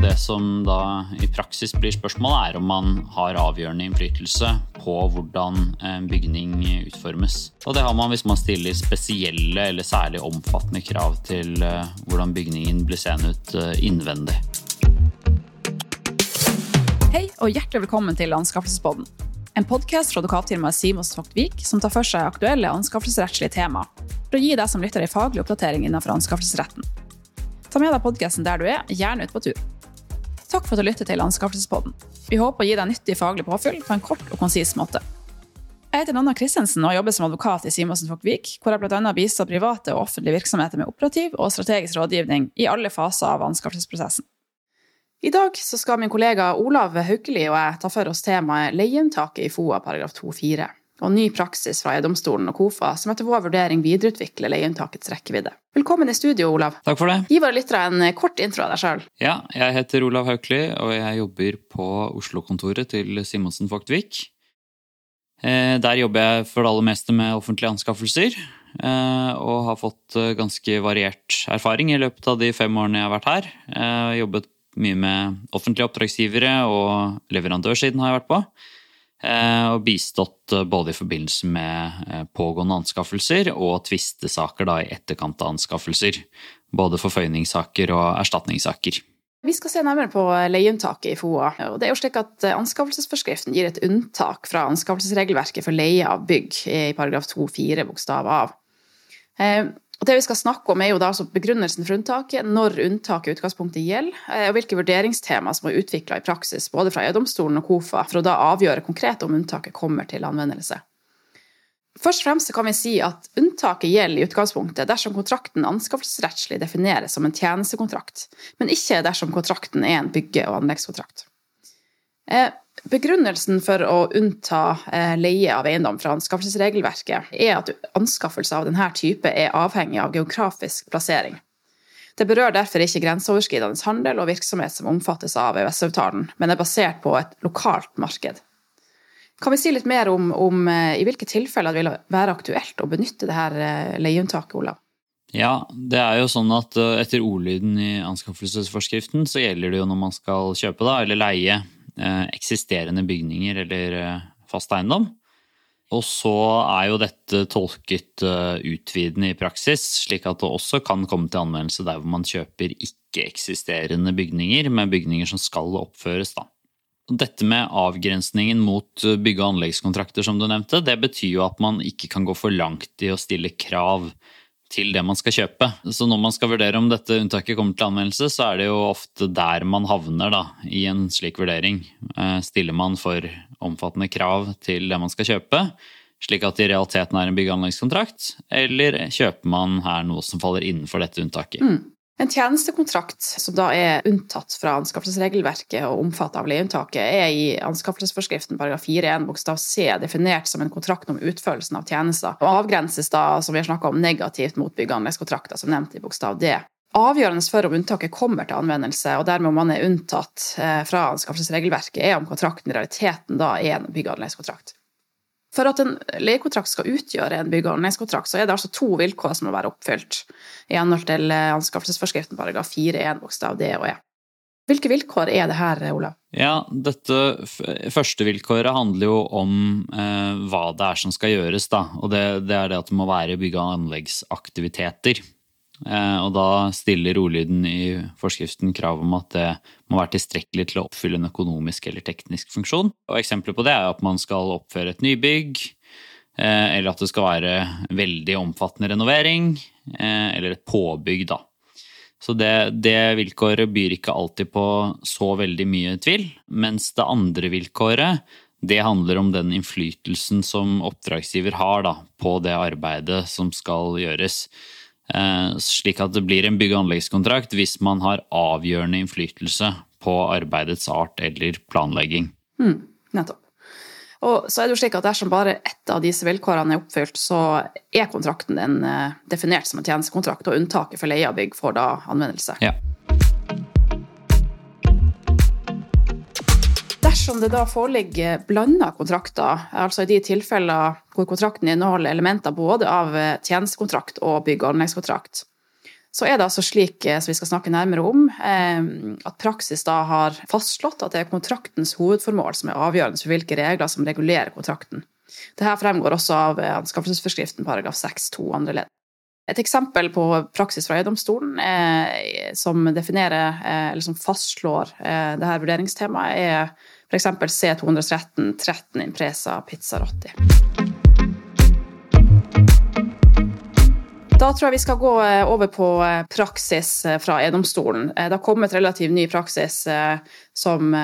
Det som da i praksis blir spørsmålet, er om man har avgjørende innflytelse på hvordan en bygning utformes. Og det har man hvis man stiller spesielle eller særlig omfattende krav til eh, hvordan bygningen blir seende ut eh, innvendig. Hei og hjertelig velkommen til Anskaffelsespodden. En podkast fra advokatfirmaet Simons Vik som tar for seg aktuelle anskaffelsesrettslige tema, for å gi deg som lytter en faglig oppdatering innenfor anskaffelsesretten. Ta med deg podkasten der du er, gjerne ut på tur. Takk for at du lytter til Anskaffelsespodden. Vi håper å gi deg nyttig faglig påfyll på en kort og konsis måte. Jeg heter Nanna Christensen og jobber som advokat i Simonsen Vik, hvor jeg bl.a. bistår private og offentlige virksomheter med operativ og strategisk rådgivning i alle faser av anskaffelsesprosessen. I dag skal min kollega Olav Haukeli og jeg ta for oss temaet leieinntaket i FOA paragraf 2-4 og ny praksis fra EU-domstolen og KOFA, som etter vår vurdering videreutvikler leieunntakets rekkevidde. Velkommen i studio, Olav. Takk for det. Gi våre lyttere en kort intro av deg sjøl. Ja, jeg heter Olav Haukli, og jeg jobber på Oslo-kontoret til Simonsen Vogtvik. Eh, der jobber jeg for det aller meste med offentlige anskaffelser, eh, og har fått eh, ganske variert erfaring i løpet av de fem årene jeg har vært her. Jeg har jobbet mye med offentlige oppdragsgivere, og leverandørsiden har jeg vært på. Eh, og bistått eh, både i forbindelse med eh, pågående anskaffelser og tvistesaker i etterkant av anskaffelser. Både forføyningssaker og erstatningssaker. Vi skal se nærmere på leieunntaket i FOA. det er jo slik at Anskaffelsesforskriften gir et unntak fra anskaffelsesregelverket for leie av bygg i paragraf 2-4 bokstav av. Og det vi skal snakke om, er jo da altså begrunnelsen for unntaket, når unntaket i utgangspunktet gjelder, eh, og hvilke vurderingstema som er utvikla i praksis både fra EU-domstolen og KOFA, for å da avgjøre konkret om unntaket kommer til anvendelse. Først og fremst kan vi si at Unntaket gjelder i utgangspunktet dersom kontrakten anskaffelsesrettslig defineres som en tjenestekontrakt, men ikke dersom kontrakten er en bygge- og anleggskontrakt. Begrunnelsen for å unnta eh, leie av eiendom fra anskaffelsesregelverket er at anskaffelse av denne type er avhengig av geografisk plassering. Det berører derfor ikke grenseoverskridende handel og virksomhet som omfattes av EØS-avtalen, men er basert på et lokalt marked. Kan vi si litt mer om, om eh, i hvilke tilfeller det vil være aktuelt å benytte dette eh, leieunntaket, Olav? Ja, det er jo sånn at etter ordlyden i anskaffelsesforskriften så gjelder det jo når man skal kjøpe da, eller leie eksisterende bygninger eller eh, fast eiendom. Og så er jo dette tolket eh, utvidende i praksis, slik at det også kan komme til anvendelse der hvor man kjøper ikke-eksisterende bygninger, med bygninger som skal oppføres. da. Dette med avgrensningen mot bygge- og anleggskontrakter, som du nevnte, det betyr jo at man ikke kan gå for langt i å stille krav til det man skal kjøpe. Så når man skal vurdere om dette unntaket kommer til anvendelse, så er det jo ofte der man havner da, i en slik vurdering. Eh, stiller man for omfattende krav til det man skal kjøpe, slik at det i realiteten er en bygge- og anleggskontrakt, eller kjøper man her noe som faller innenfor dette unntaket? Mm. En tjenestekontrakt som da er unntatt fra anskaffelsesregelverket og omfattet av leieunntaket, er i anskaffelsesforskriften paragraf 4-1 bokstav c definert som en kontrakt om utførelsen av tjenester, og avgrenses da, som vi har snakka om, negativt mot bygge- som nevnt i bokstav d. Avgjørende for om unntaket kommer til anvendelse, og dermed om man er unntatt eh, fra anskaffelsesregelverket, er om kontrakten i realiteten da er en bygge- og anleggskontrakt. For at en leiekontrakt skal utgjøre en bygg- og anleggskontrakt, så er det altså to vilkår som må være oppfylt i henhold til eh, anskaffelsesforskriften paragraf 4-1 bokstav D og E. Hvilke vilkår er det her, Olav? Ja, dette første vilkåret handler jo om eh, hva det er som skal gjøres, da. Og det, det er det at det må være bygge- og anleggsaktiviteter. Eh, og da stiller ordlyden i forskriften krav om at det må være tilstrekkelig til å oppfylle en økonomisk eller teknisk funksjon. Og Eksempler på det er at man skal oppføre et nybygg, eh, eller at det skal være veldig omfattende renovering, eh, eller et påbygg, da. Så det, det, vilkåret byr ikke alltid på så veldig mye tvil, mens det andre vilkåret det handler om den innflytelsen som oppdragsgiver har da, på det arbeidet som skal gjøres. Eh, slik at det blir en bygge- og anleggskontrakt hvis man har avgjørende innflytelse på arbeidets art eller planlegging. Mm, nettopp. Og så er det jo slik at Dersom bare ett av disse vilkårene er oppfylt, så er kontrakten den eh, definert som en tjenestekontrakt, og unntaket for leie av bygg får da anvendelse. Ja. Dersom det da foreligger blanda kontrakter, altså i de tilfeller hvor kontrakten inneholder elementer både av eh, tjenestekontrakt og bygg- og anleggskontrakt, så er det altså slik som vi skal snakke nærmere om, at praksis da har fastslått at det er kontraktens hovedformål som er avgjørende for hvilke regler som regulerer kontrakten. Dette fremgår også av anskaffelsesforskriften paragraf 6-2 andre ledd. Et eksempel på praksis fra EU-domstolen eh, som eh, som fastslår eh, dette vurderingstemaet, er f.eks. C213 13 Impresa Pizzarotti. Da tror jeg vi skal gå eh, over på eh, praksis eh, fra E-domstolen. Det har kommet relativt ny praksis som,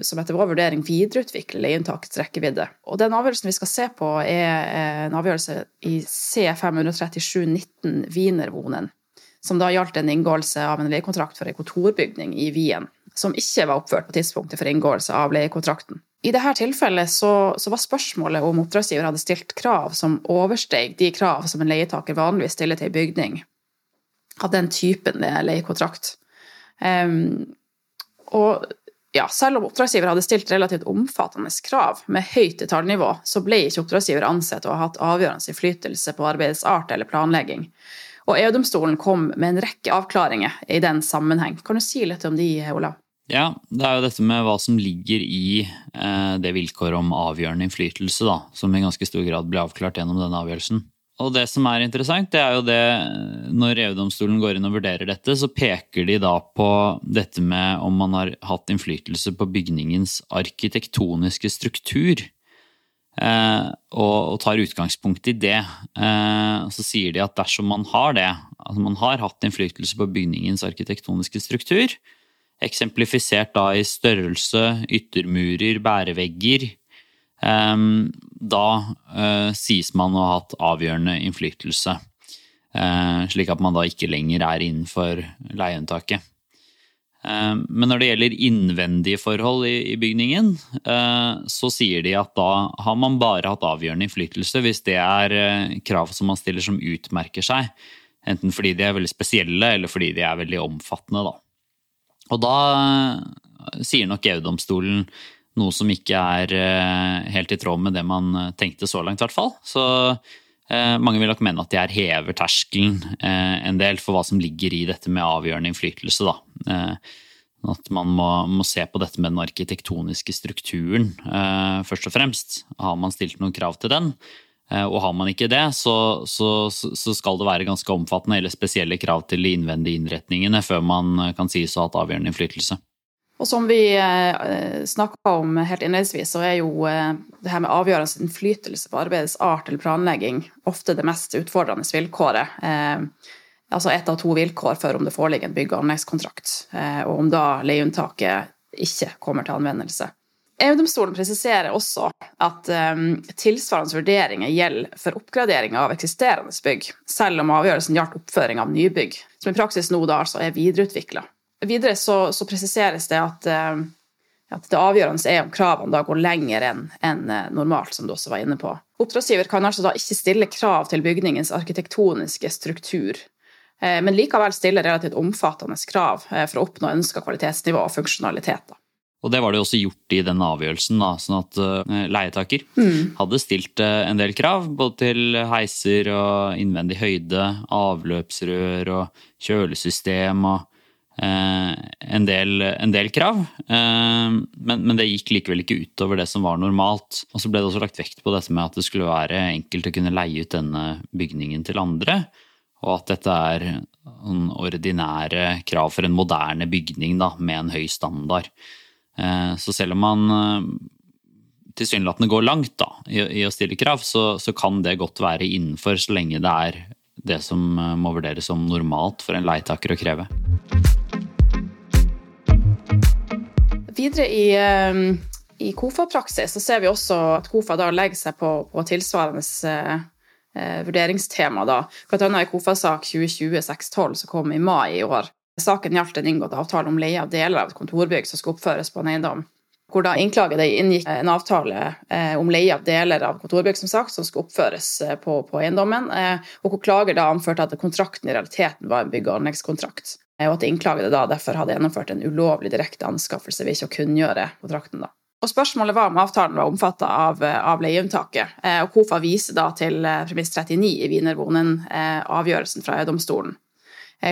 som etter vår vurdering videreutvikler leieinntakets rekkevidde. Og den avgjørelsen vi skal se på, er en avgjørelse i C537-19 Wienerwohnen, som da gjaldt en inngåelse av en leiekontrakt for en kontorbygning i Wien, som ikke var oppført på tidspunktet for inngåelse av leiekontrakten. I dette tilfellet så, så, var spørsmålet om oppdragsgiver hadde stilt krav som oversteg de krav som en leietaker vanligvis stiller til en bygning av den typen det er leiekontrakt. Um, og ja, selv om oppdragsgiver hadde stilt relativt omfattende krav med høyt detaljnivå, så ble ikke oppdragsgiver ansett å ha hatt avgjørende innflytelse på arbeidets art eller planlegging. Og EU-domstolen kom med en rekke avklaringer i den sammenheng. Kan du si litt om de, Olav? Ja, det er jo dette med hva som ligger i eh, det vilkåret om avgjørende innflytelse, da, som i ganske stor grad ble avklart gjennom denne avgjørelsen. Og det som er interessant, det er jo det når EU-domstolen går inn og vurderer dette, så peker de da på dette med om man har hatt innflytelse på bygningens arkitektoniske struktur. Eh, og, og, tar utgangspunkt i det. Eh, så sier de at dersom man har det, altså man har hatt innflytelse på bygningens arkitektoniske struktur, eksemplifisert da i størrelse, yttermurer, bærevegger. Ehm, da eh, sies man å ha hatt avgjørende innflytelse, eh, slik at man da ikke lenger er innenfor leieunntaket. Ehm, men når det gjelder innvendige forhold i bygningen, eh, så sier de at da har man bare hatt avgjørende innflytelse hvis det er krav som man stiller som utmerker seg. Enten fordi de er veldig spesielle, eller fordi de er veldig omfattende. da. Og da eh, sier nok EU-domstolen noe som ikke er eh, helt i tråd med det man eh, tenkte så langt, i hvert fall. Så mange vil nok mene at de her hever terskelen en del for hva som ligger i dette med avgjørende innflytelse. Da. At man må, må, se på dette med den arkitektoniske strukturen først og fremst. Har man stilt noen krav til den? Eh, og har man ikke det, så, så, så, skal det være ganske omfattende eller spesielle krav til de innvendige innretningene før man eh, kan sies å ha hatt avgjørende innflytelse. Og som vi eh, snakka om helt innledningsvis, så er jo det her med avgjørende innflytelse på arbeidets art eller planlegging ofte det mest utfordrende vilkåret. Altså ett av to vilkår for om det foreligger en bygg- og anleggskontrakt, og om da leieunntaket ikke kommer til anvendelse. EU-domstolen presiserer også at um, tilsvarende vurderinger gjelder for oppgradering av eksisterende bygg, selv om avgjørelsen gjaldt oppføring av nybygg, som i praksis nå da altså er videreutvikla. Videre så, så, presiseres det at, uh, at, det avgjørende er om kravene da går lenger enn en uh, normalt, som du også var inne på. Oppdragsgiver kan altså da ikke stille krav til bygningens arkitektoniske struktur, uh, men likevel stille relativt omfattende krav uh, for å oppnå ønska kvalitetsnivå og funksjonalitet. Da. Og det var det også gjort i den avgjørelsen, da, sånn at uh, leietaker mm. hadde stilt uh, en del krav. Både til heiser og innvendig høyde, avløpsrør og kjølesystem og eh, en, del, en, del, krav. Men, men, det gikk likevel ikke utover det som var normalt. Og så ble det også lagt vekt på dette med at det skulle være enkelt å kunne leie ut denne bygningen til andre. Og at dette er ordinære krav for en moderne bygning da, med en høy standard. Eh, så selv om man eh, tilsynelatende går langt da, i, å stille krav, så, så, kan det godt være innenfor så lenge det er det som eh, må vurderes som normalt for en leietaker å kreve. Videre i, i KOFA-praksis så ser vi også at KOFA da legger seg på, på tilsvarende eh, vurderingstema. da. Blant i KOFA-sak 2020-612 som kom i mai i år. Saken gjaldt en inngått avtale om leie av deler av et kontorbygg som skulle oppføres på en eiendom. Hvor da innklagede inngikk en avtale eh, om leie av deler av kontorbygg som sagt, som skulle oppføres eh, på, på eiendommen, eh, og hvor klager da anførte at kontrakten i realiteten var en bygg- og anleggskontrakt. Og at innklagede da derfor hadde gjennomført en ulovlig direkte anskaffelse ved ikke å kunngjøre kontrakten. da. Og Spørsmålet var om avtalen var omfattet av, av leieunntaket. Og KOFA viser da til premiss 39 i Wienerbonen, avgjørelsen fra EU-domstolen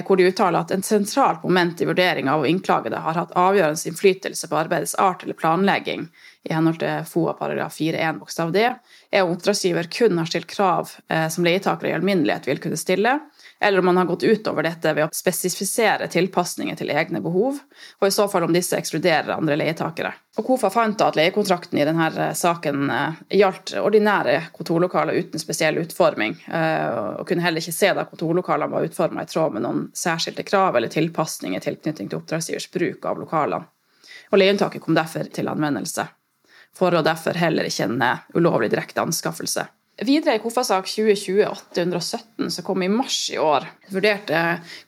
hvor de uttaler at en sentralt moment i vurderinga av innklagede har hatt avgjørende innflytelse på arbeidets art eller planlegging, i henhold til FOA paragraf 4-1 bokstav d, er om oppdragsgiver kun har stilt krav som leietakere i alminnelighet vil kunne stille, eller om man har gått utover dette ved å spesifisere tilpasninger til egne behov, og i så fall om disse ekskluderer andre leietakere. Og KOFA fant at leiekontrakten i denne eh, saken eh, gjaldt ordinære kontorlokaler uten spesiell utforming, eh, og kunne heller ikke se da kontorlokalene var utforma i tråd med noen særskilte krav eller tilpasninger i tilknytning til oppdragsgivers bruk av lokalene. Og leieunntaket kom derfor til anvendelse, for å derfor heller ikke en ulovlig direkte anskaffelse. Videre i KOFA-sak 2020-817, som kom i mars i år, vurderte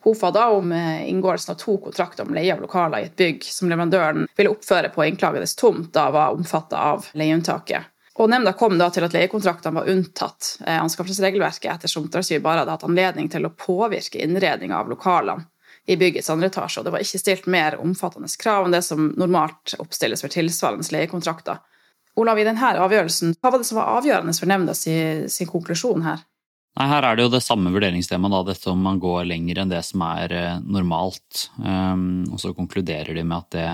KOFA da om eh, inngåelsen av to kontrakter om leie av lokaler i et bygg som leverandøren ville oppføre på innklagedes tomt, da var omfatta av leieunntaket. Og Nemnda kom da til at leiekontraktene var unntatt eh, anskaffelsesregelverket ettersom oppdragsgiver bare hadde hatt anledning til å påvirke innredninga av lokalene i byggets andre etasje, og det var ikke stilt mer omfattende krav enn det som normalt oppstilles for tilsvarende leiekontrakter. Olav, i denne avgjørelsen, hva var det som var avgjørende for nemnda sin, sin konklusjon her? Nei, Her er det jo det samme vurderingstemaet, dette om man går lenger enn det som er eh, normalt. Um, og så konkluderer de med at det,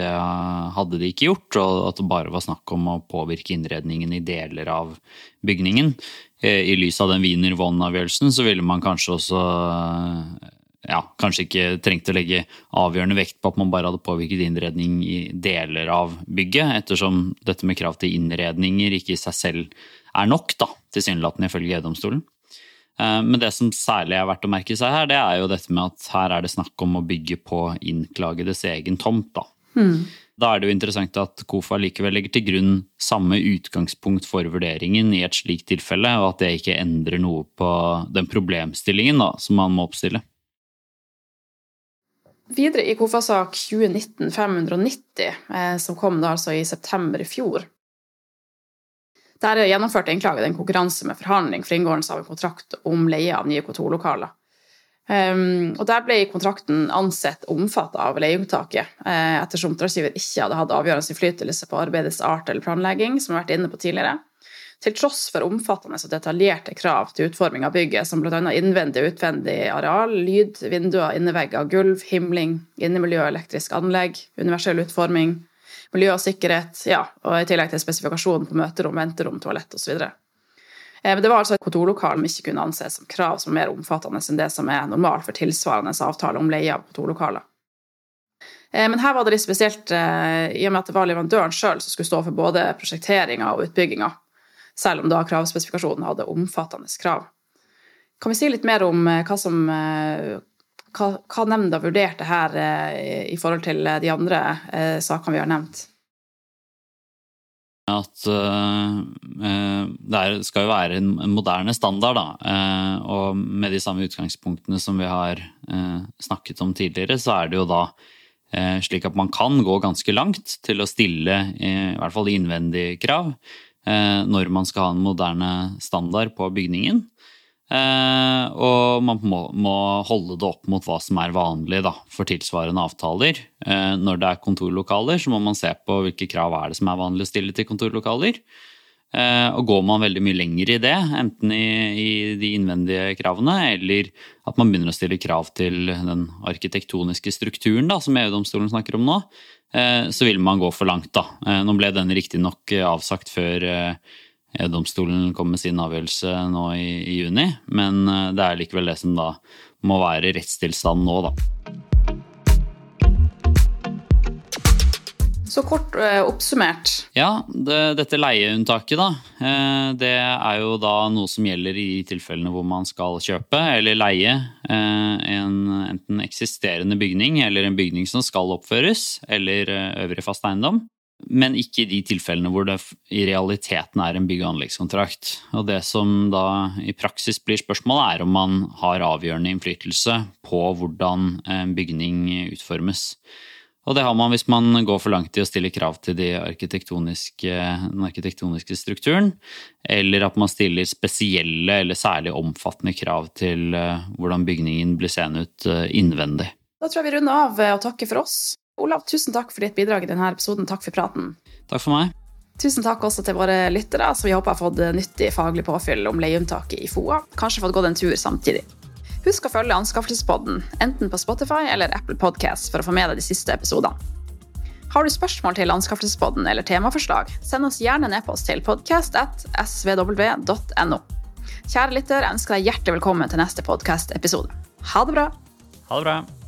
det, hadde de ikke gjort, og at det bare var snakk om å påvirke innredningen i deler av bygningen. Eh, I lys av den Wiener Vonn-avgjørelsen så ville man kanskje også ja, kanskje ikke trengte å legge avgjørende vekt på at man bare hadde påvirket innredning i deler av bygget, ettersom dette med krav til innredninger ikke i seg selv er nok, da, tilsynelatende ifølge EU-domstolen. Eh, men det som særlig er verdt å merke seg her, det er jo dette med at her er det snakk om å bygge på innklagedes egen tomt. Da. Hmm. da er det jo interessant at KOFA likevel legger til grunn samme utgangspunkt for vurderingen i et slikt tilfelle, og at det ikke endrer noe på den problemstillingen da, som man må oppstille. Videre i KOFA-sak 2019-590, eh, som kom da altså i september i fjor. Der er gjennomført innklaget en konkurranse med forhandling for inngåelse av en kontrakt om leie av nye kontorlokaler. Um, og Der ble kontrakten ansett omfattet av leieunntaket, eh, ettersom oppdragsgiver ikke hadde hatt avgjørende innflytelse på arbeidets art eller planlegging, som vi har vært inne på tidligere. Til tross for omfattende og detaljerte krav til utforming av bygget, som bl.a. innvendig og utvendig areal, lyd, vinduer, innevegger, gulv, himling, innemiljø, elektrisk anlegg, universell utforming, miljø og sikkerhet, ja, og i tillegg til spesifikasjonen på møterom, venterom, toalett osv. Eh, men det var altså et kontorlokal som ikke kunne anses som krav som er mer omfattende enn det som er normalt for tilsvarende avtale om leie av kontorlokaler. Eh, men her var det litt spesielt eh, i og med at det var leverandøren sjøl som skulle stå for både prosjekteringa og utbygginga selv om da kravspesifikasjonen hadde omfattende krav. Kan vi si litt mer om eh, hva som eh, hva, hva nemnda vurderte her eh, i forhold til de andre sakene vi har nevnt? At det skal jo være en moderne standard, da. Og med de samme utgangspunktene som vi har snakket om tidligere, så er det jo da slik at man kan gå ganske langt til å stille i hvert fall innvendige krav. Eh, når man skal ha en moderne standard på bygningen. Eh, og man må, holde det opp mot hva som er vanlig da, for tilsvarende avtaler. Eh, når det er kontorlokaler, så må man se på hvilke krav er det som er vanlig å stille til kontorlokaler. Og går man veldig mye lenger i det, enten i, i, de innvendige kravene, eller at man begynner å stille krav til den arkitektoniske strukturen da, som EU-domstolen snakker om nå, så vil man gå for langt, da. Eh, nå ble den riktignok eh, avsagt før domstolen kom med sin avgjørelse nå i juni, men det er likevel det som da må være rettstilstanden nå, da. Så kort eh, oppsummert. Ja, det, dette leieunntaket, da. Eh, det er jo da noe som gjelder i tilfellene hvor man skal kjøpe eller leie eh, en enten eksisterende bygning eller en bygning som skal oppføres, eller øvrig fast eiendom. Men ikke i de tilfellene hvor det i realiteten er en bygg- og anleggskontrakt. Og det som da i praksis blir spørsmålet, er om man har avgjørende innflytelse på hvordan en bygning utformes. Og det har man hvis man går for langt i å stille krav til de arkitektoniske, den arkitektoniske strukturen, eller at man stiller spesielle eller særlig omfattende krav til eh, hvordan bygningen blir seende ut eh, innvendig. Da tror jeg vi runder av og takker for oss. Olav, tusen takk for ditt bidrag i denne episoden. Takk for praten. Takk for meg. Tusen takk også til våre lyttere, som vi håper har fått nyttig faglig påfyll om leieunntaket i FOA. Kanskje fått gått en tur samtidig. Husk å følge Anskaffelsespodden, enten på Spotify eller Apple Podcast for å få med deg de siste episodene. Har du spørsmål til Anskaffelsespodden eller temaforslag, send oss gjerne en e-post til podcast.svw.no. Kjære lytter, ønsker deg hjertelig velkommen til neste podkast-episode. Ha det bra! Ha det bra.